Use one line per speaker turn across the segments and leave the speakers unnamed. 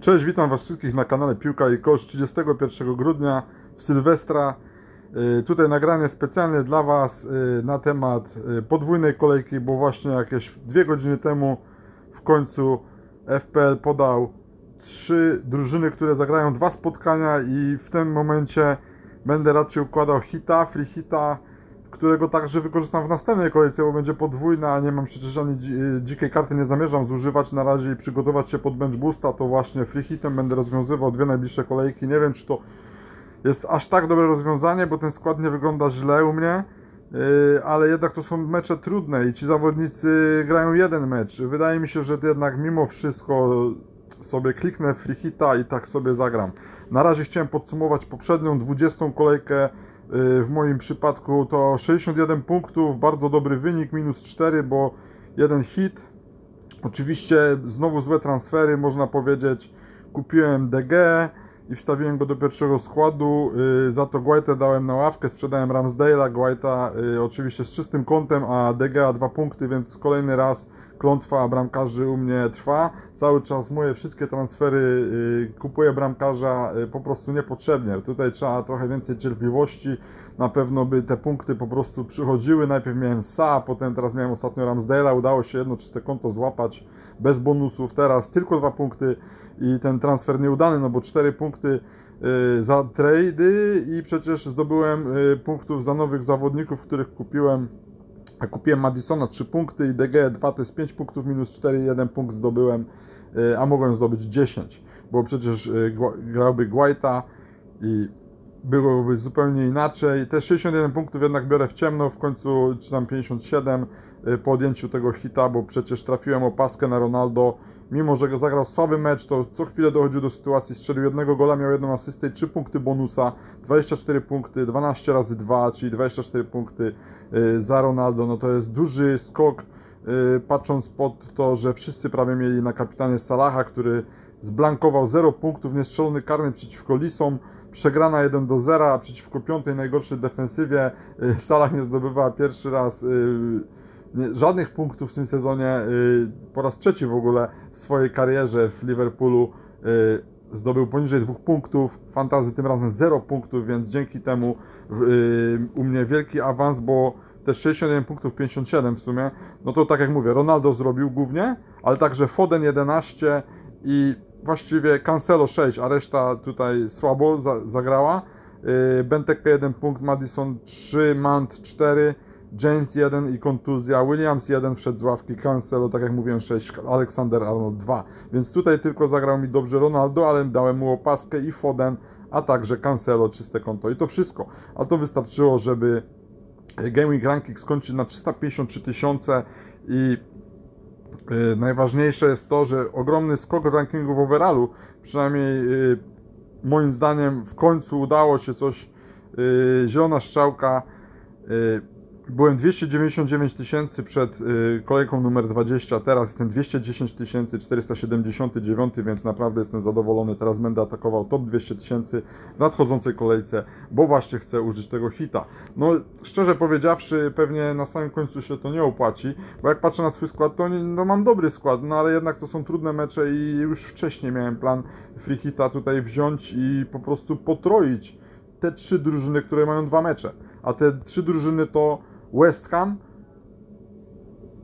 Cześć, witam Was wszystkich na kanale Piłka i Kosz 31 grudnia w Sylwestra. Y, Tutaj nagranie specjalne dla Was y, na temat y, podwójnej kolejki, bo właśnie jakieś dwie godziny temu w końcu FPL podał trzy drużyny, które zagrają dwa spotkania i w tym momencie będę raczej układał hita, free hita, którego także wykorzystam w następnej kolejce, bo będzie podwójna, a nie mam przecież ani dzi- dzikiej karty, nie zamierzam zużywać na razie i przygotować się pod bench boosta, to właśnie free hitem będę rozwiązywał dwie najbliższe kolejki. Nie wiem, czy to jest aż tak dobre rozwiązanie, bo ten skład nie wygląda źle u mnie, yy, ale jednak to są mecze trudne i ci zawodnicy grają jeden mecz. Wydaje mi się, że jednak mimo wszystko sobie kliknę free hita i tak sobie zagram. Na razie chciałem podsumować poprzednią 20 kolejkę. Yy, W moim przypadku to 61 punktów, bardzo dobry wynik, minus 4, bo jeden hit. Oczywiście znowu złe transfery, można powiedzieć. Kupiłem DG i wstawiłem go do pierwszego składu. Yy, Za to Guaitę dałem na ławkę, sprzedałem Ramsdale'a, Guaita yy, oczywiście z czystym kątem, a DG dwa punkty, więc kolejny raz klątwa bramkarzy u mnie trwa. Cały czas moje wszystkie transfery yy, kupuję bramkarza yy, po prostu niepotrzebnie. Tutaj trzeba trochę więcej cierpliwości. Na pewno by te punkty po prostu przychodziły. Najpierw miałem Sa, potem teraz miałem ostatnio Ramsdale'a. Udało się jedno czyste konto złapać bez bonusów. Teraz tylko dwa punkty i ten transfer nieudany, no bo cztery punkty yy, za trady i przecież zdobyłem punktów za nowych zawodników, których kupiłem a kupiłem Madisona 3 punkty i DG 2 to jest 5 punktów minus 4, 1 punkt zdobyłem, y, a mogłem zdobyć 10, bo przecież y, grałby Guaita i byłoby zupełnie inaczej. Te 61 punktów jednak biorę w ciemno, w końcu czy tam 57 y, po odjęciu tego hita, bo przecież trafiłem opaskę na Ronaldo. Mimo, że zagrał słaby mecz, to co chwilę dochodził do sytuacji, strzelił jednego gola, miał jedną asystę i 3 punkty bonusa, 24 punkty, 12 razy 2, czyli 24 punkty y, za Ronaldo. No to jest duży skok, y, patrząc pod to, że wszyscy prawie mieli na kapitanie Salaha, który zblankował 0 punktów, niestrzelony karny przeciwko Lisom, przegrana 1 do 0, a przeciwko piątej najgorszej defensywie y, Salah nie zdobywa pierwszy raz y, żadnych punktów w tym sezonie, y, po raz trzeci w ogóle w swojej karierze w Liverpoolu zdobył poniżej dwóch punktów, fantazy tym razem 0 punktów, więc dzięki temu u mnie wielki awans, bo też 61 punktów, 57 w sumie, no to tak jak mówię, Ronaldo zrobił głównie, ale także Foden 11 i właściwie Cancelo 6, a reszta tutaj słabo za, zagrała. Yy, Benteke 1 punkt, Madison 3, Mount 4, James 1 i kontuzja, Williams 1 wszedł z ławki, Cancelo, tak jak mówiłem 6, Alexander Arnold 2. Więc tutaj tylko zagrał mi dobrze Ronaldo, ale dałem mu opaskę i Foden, a także Cancelo, czyste konto i to wszystko. A to wystarczyło, żeby Week Ranking skończyć na 353 tysiące i y, najważniejsze jest to, że ogromny skok rankingu w overallu, przynajmniej y, moim zdaniem w końcu udało się coś, y, zielona strzałka, y, byłem 299 tysięcy przed y, kolejką numer 20, teraz jestem 210 479, więc naprawdę jestem zadowolony. Teraz będę atakował top 200 tysięcy w nadchodzącej kolejce, bo właśnie chcę użyć tego hita. No, szczerze powiedziawszy, pewnie na samym końcu się to nie opłaci, bo jak patrzę na swój skład, to nie, no, mam dobry skład, no ale jednak to są trudne mecze i już wcześniej miałem plan free hita tutaj wziąć i po prostu potroić te trzy drużyny, które mają dwa mecze. A te trzy drużyny to West Ham,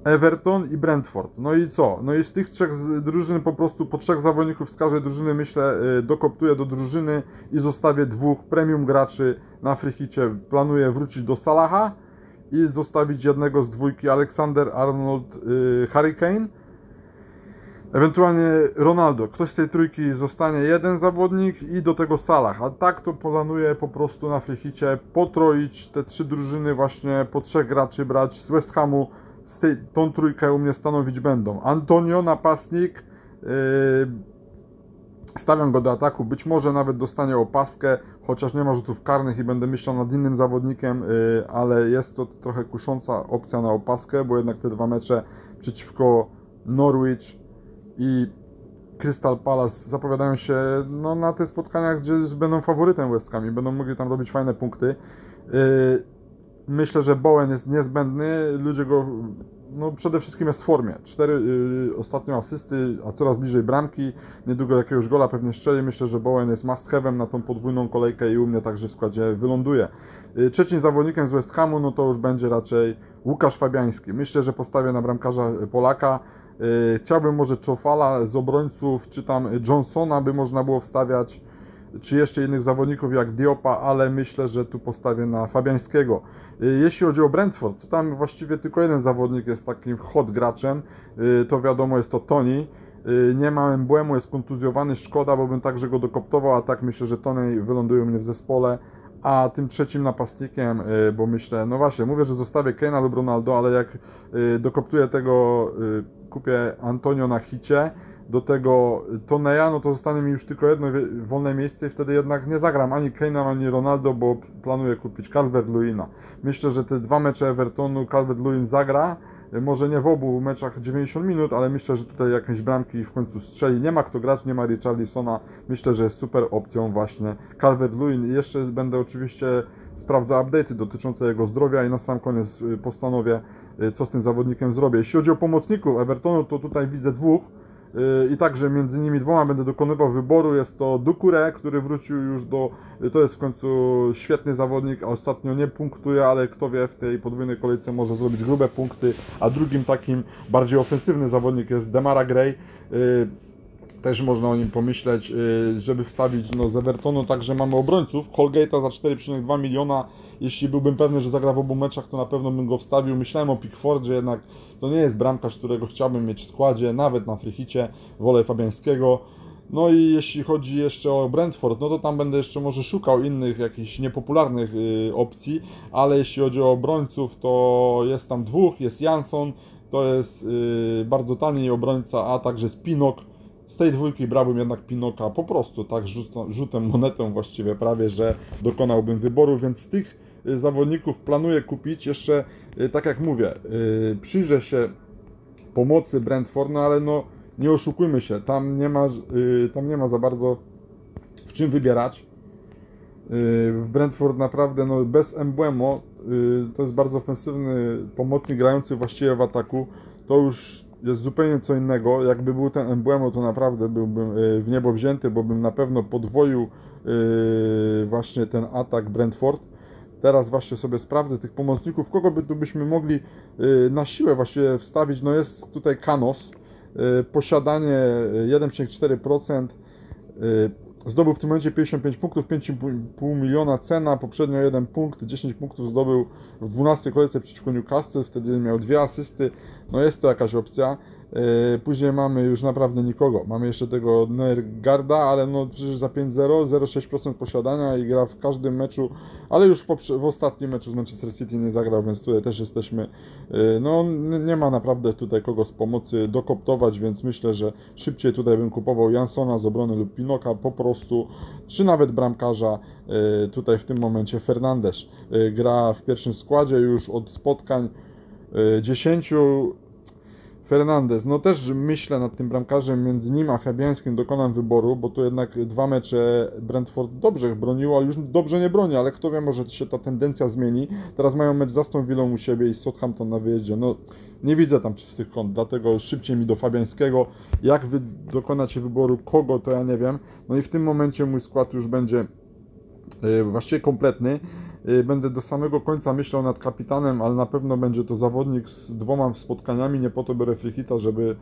Everton i Brentford. No i co? No i z tych trzech drużyn po prostu po trzech zawodników z każdej drużyny myślę y, dokoptuję do drużyny i zostawię dwóch premium graczy na frichicie. Planuję wrócić do Salaha i zostawić jednego z dwójki Alexander Arnold y, Hurricane. Ewentualnie Ronaldo. Ktoś z tej trójki zostanie jeden zawodnik i do tego Salah. A tak to planuję po prostu na frichicie potroić te trzy drużyny właśnie po trzech graczy brać z West Hamu. Z tej, tą trójkę u mnie stanowić będą. Antonio, napastnik. Yy, stawiam go do ataku. Być może nawet dostanie opaskę, chociaż nie ma rzutów karnych i będę myślał nad innym zawodnikiem, yy, ale jest to trochę kusząca opcja na opaskę, bo jednak te dwa mecze przeciwko Norwich i Crystal Palace zapowiadają się no, na tych spotkaniach, gdzie będą faworytem West Ham i będą mogli tam robić fajne punkty. Yy, myślę, że Bowen jest niezbędny. Ludzie go no przede wszystkim jest w formie. Cztery y, ostatnio asysty, a coraz bliżej bramki. Niedługo jakiegoś gola pewnie strzeli. Myślę, że Bowen jest must have'em na tą podwójną kolejkę i u mnie także w składzie wyląduje. Y, trzecim zawodnikiem z West Hamu, no to już będzie raczej Łukasz Fabiański. Myślę, że postawię na bramkarza Polaka. Y, chciałbym może Czofala z obrońców, czy tam Johnsona by można było wstawiać czy jeszcze innych zawodników jak Diopa, ale myślę, że tu postawię na Fabiańskiego. Y, jeśli chodzi o Brentford, to tam właściwie tylko jeden zawodnik jest takim hot graczem, y, to wiadomo jest to Tony. Nie ma embłemu, jest kontuzjowany, szkoda, bo bym także go dokoptował, a tak myślę, że Tony wyląduje mnie w zespole. A tym trzecim napastnikiem, bo myślę, no właśnie, mówię, że zostawię Keina lub Ronaldo, ale jak dokoptuję tego, kupię Antonio na hicie, do tego Toneja, no to zostanie mi już tylko jedno wolne miejsce i wtedy jednak nie zagram ani Kane'a, ani Ronaldo, bo planuję kupić Calvert-Lewina. Myślę, że te dwa mecze Evertonu Calvert-Lewin zagra, może nie w obu meczach 90 minut, ale myślę, że tutaj jakieś bramki w końcu strzeli. Nie ma kto grać, nie ma Richarlisona. Myślę, że jest super opcją właśnie Calvert-Lewin. Jeszcze będę oczywiście sprawdzał update'y dotyczące jego zdrowia i na sam koniec y, postanowię, y, co z tym zawodnikiem zrobię. Jeśli chodzi o pomocników Evertonu, to tutaj widzę dwóch i także między nimi dwoma będę dokonywał wyboru. Jest to Dukure, który wrócił już do. To jest w końcu świetny zawodnik, a ostatnio nie punktuje, ale kto wie, w tej podwójnej kolejce może zrobić grube punkty. A drugim takim bardziej ofensywny zawodnik jest Demara Gray. Też można o nim pomyśleć, y, żeby wstawić no, z Evertonu. Także mamy obrońców. Holgate'a za 4,2 miliona. Jeśli byłbym pewny, że zagra w obu meczach, to na pewno bym go wstawił. Myślałem o Pickfordzie, jednak to nie jest bramkarz, którego chciałbym mieć w składzie, nawet na Frichicie. Wolę Fabiańskiego. No i jeśli chodzi jeszcze o Brentford, no to tam będę jeszcze może szukał innych jakichś niepopularnych y, opcji, ale jeśli chodzi o obrońców, to jest tam dwóch, jest Jansson, to jest y, bardzo tani obrońca, a także Spinok z tej dwójki brałbym jednak Pinoka po prostu, tak rzutem monetą właściwie prawie, że dokonałbym wyboru, więc z tych y, zawodników planuję kupić jeszcze, y, tak jak mówię, y, przyjrzę się pomocy Brentford, no ale no nie oszukujmy się, tam nie ma, tam nie ma za bardzo w czym wybierać. W Brentford naprawdę no, bez Embuemo to jest bardzo ofensywny pomocnik grający właściwie w ataku. To już jest zupełnie co innego. Jakby był ten Emblemo, to naprawdę byłbym e, w niebo wzięty, bo bym na pewno podwoił e, właśnie ten atak Brentford. Teraz właśnie sobie sprawdzę tych pomocników, kogo by tu byśmy mogli e, na siłę właśnie wstawić. No jest tutaj Kanos, posiadanie 1,4%, Zdobył w tym momencie 55 punktów, 5,5 miliona cena, poprzednio 1 punkt, 10 punktów zdobył w 12 kolejce przeciwko Newcastle, wtedy miał dwie asysty, no jest to jakaś opcja. E, później mamy już naprawdę nikogo. Mamy jeszcze tego Nergarda, ale no przecież za 5-0, 0,6% posiadania i gra w każdym meczu, ale już w, ostatnim meczu z Manchester City nie zagrał, więc tutaj też jesteśmy. E, no nie ma naprawdę tutaj kogo z pomocy dokoptować, więc myślę, że szybciej tutaj bym kupował Jansona z obrony lub Pinoka po prostu, czy nawet bramkarza. E, tutaj w tym momencie Fernandes gra w pierwszym składzie już od spotkań 10 Fernandez, no też myślę nad tym bramkarzem, między nim a Fabiańskim dokonam wyboru, bo tu jednak dwa mecze Brentford dobrze broniło, ale już dobrze nie broni, ale kto wie, może się ta tendencja zmieni. Teraz mają mecz z Aston Villą u siebie i Southampton na wyjeździe. No nie widzę tam czystych kąt, dlatego szybciej mi do Fabiańskiego. Jak wy dokonacie wyboru, kogo, to ja nie wiem. No i w tym momencie mój skład już będzie yy, właściwie kompletny. Y, będę do samego końca myślał nad kapitanem, ale na pewno będzie to zawodnik z dwoma spotkaniami, nie po to biorę Frichita, żeby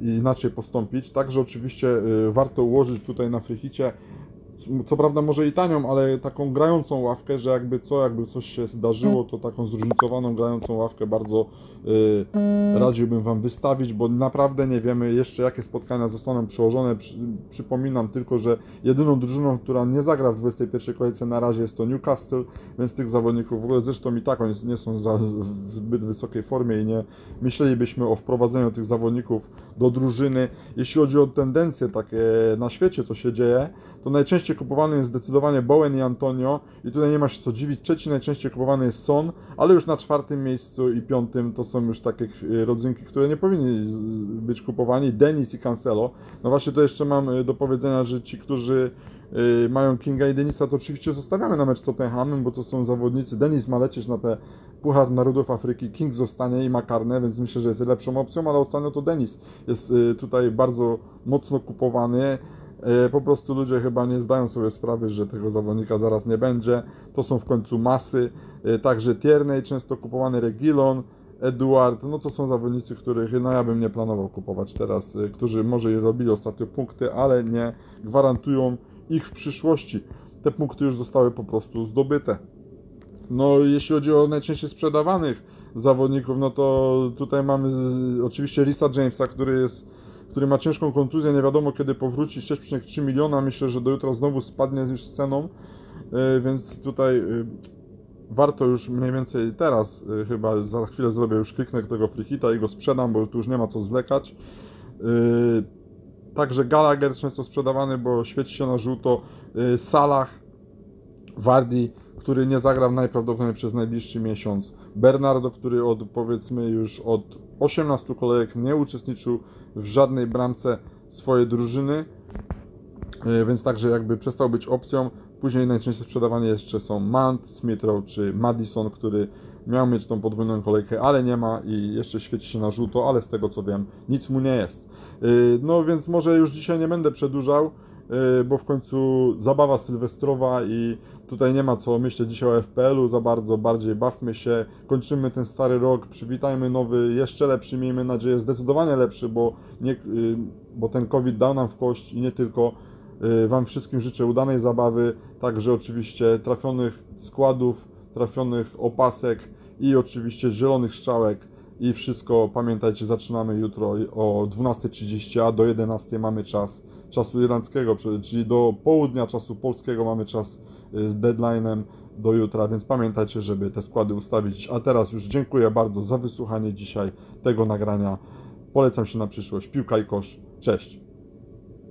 y, inaczej postąpić. Także oczywiście y, warto ułożyć tutaj na Frichicie co prawda może i tanią, ale taką grającą ławkę, że jakby co, jakby coś się zdarzyło, to taką zróżnicowaną grającą ławkę bardzo y, radziłbym Wam wystawić, bo naprawdę nie wiemy jeszcze jakie spotkania zostaną przełożone. Przy, przypominam tylko, że jedyną drużyną, która nie zagra w 21 kolejce na razie jest to Newcastle, więc tych zawodników w ogóle zresztą i tak oni nie są za, w zbyt wysokiej formie i nie myślelibyśmy o wprowadzeniu tych zawodników do drużyny. Jeśli chodzi o tendencje takie na świecie, co się dzieje, to najczęściej kupowany jest zdecydowanie Bowen i Antonio i tutaj nie ma się co dziwić. Trzeci najczęściej kupowany jest Son, ale już na czwartym miejscu i piątym to są już takie e, rodzynki, które nie powinni być kupowani. Denis i Cancelo. No właśnie to jeszcze mam e, do powiedzenia, że ci, którzy mają Kinga i Denisa, to oczywiście zostawiamy na mecz z Tottenhamem, bo to są zawodnicy. Denis ma lecieć na te Puchar Narodów Afryki, King zostanie i ma karne, więc myślę, że jest lepszą opcją, ale ostatnio to Denis jest tutaj bardzo mocno kupowany. E, po prostu ludzie chyba nie zdają sobie sprawy, że tego zawodnika zaraz nie będzie. To są w końcu masy. E, także Tierney, często kupowany Regilon, Eduard, no to są zawodnicy, których no ja bym nie planował kupować teraz, e, którzy może i robili ostatnio punkty, ale nie gwarantują ich w przyszłości. Te punkty już zostały po prostu zdobyte. No jeśli chodzi o najczęściej sprzedawanych zawodników, no to tutaj mamy z, oczywiście Risa Jamesa, który jest który ma ciężką kontuzję, nie wiadomo kiedy powróci, 6,3 miliona, myślę, że do jutra znowu spadnie z ceną, e, więc tutaj e, warto już mniej więcej teraz, e, chyba za chwilę zrobię, już kliknę tego frikita i go sprzedam, bo tu już nie ma co zwlekać. Także Gallagher często sprzedawany, bo świeci się na żółto. Salah, Wardi, który nie zagra najprawdopodobniej przez najbliższy miesiąc. Bernardo, który od powiedzmy już od 18 kolejek nie uczestniczył w żadnej bramce swojej drużyny, e, więc także jakby przestał być opcją. Później najczęściej sprzedawane jeszcze są Mant, Smithrow czy Madison, który miał mieć tą podwójną kolejkę, ale nie ma i jeszcze świeci się na żółto, ale z tego co wiem, nic mu nie jest. E, no więc może już dzisiaj nie będę przedłużał. Y, bo w końcu zabawa sylwestrowa i tutaj nie ma co myśleć dzisiaj o FPL-u za bardzo, bardziej bawmy się, kończymy ten stary rok, przywitajmy nowy, jeszcze lepszy, miejmy nadzieję, zdecydowanie lepszy, bo, nie, y, bo ten COVID dał nam w kość i nie tylko. Y, Wam wszystkim życzę udanej zabawy, także oczywiście trafionych składów, trafionych opasek i oczywiście zielonych strzałek i wszystko, pamiętajcie, zaczynamy jutro o 12.30, a do 11.00 mamy czas czasu irlandzkiego, czyli do południa czasu polskiego mamy czas y, z deadline'em do jutra, więc pamiętajcie, żeby te składy ustawić. A teraz już dziękuję bardzo za wysłuchanie dzisiaj tego nagrania. Polecam się na przyszłość. Piłka i kosz. Cześć!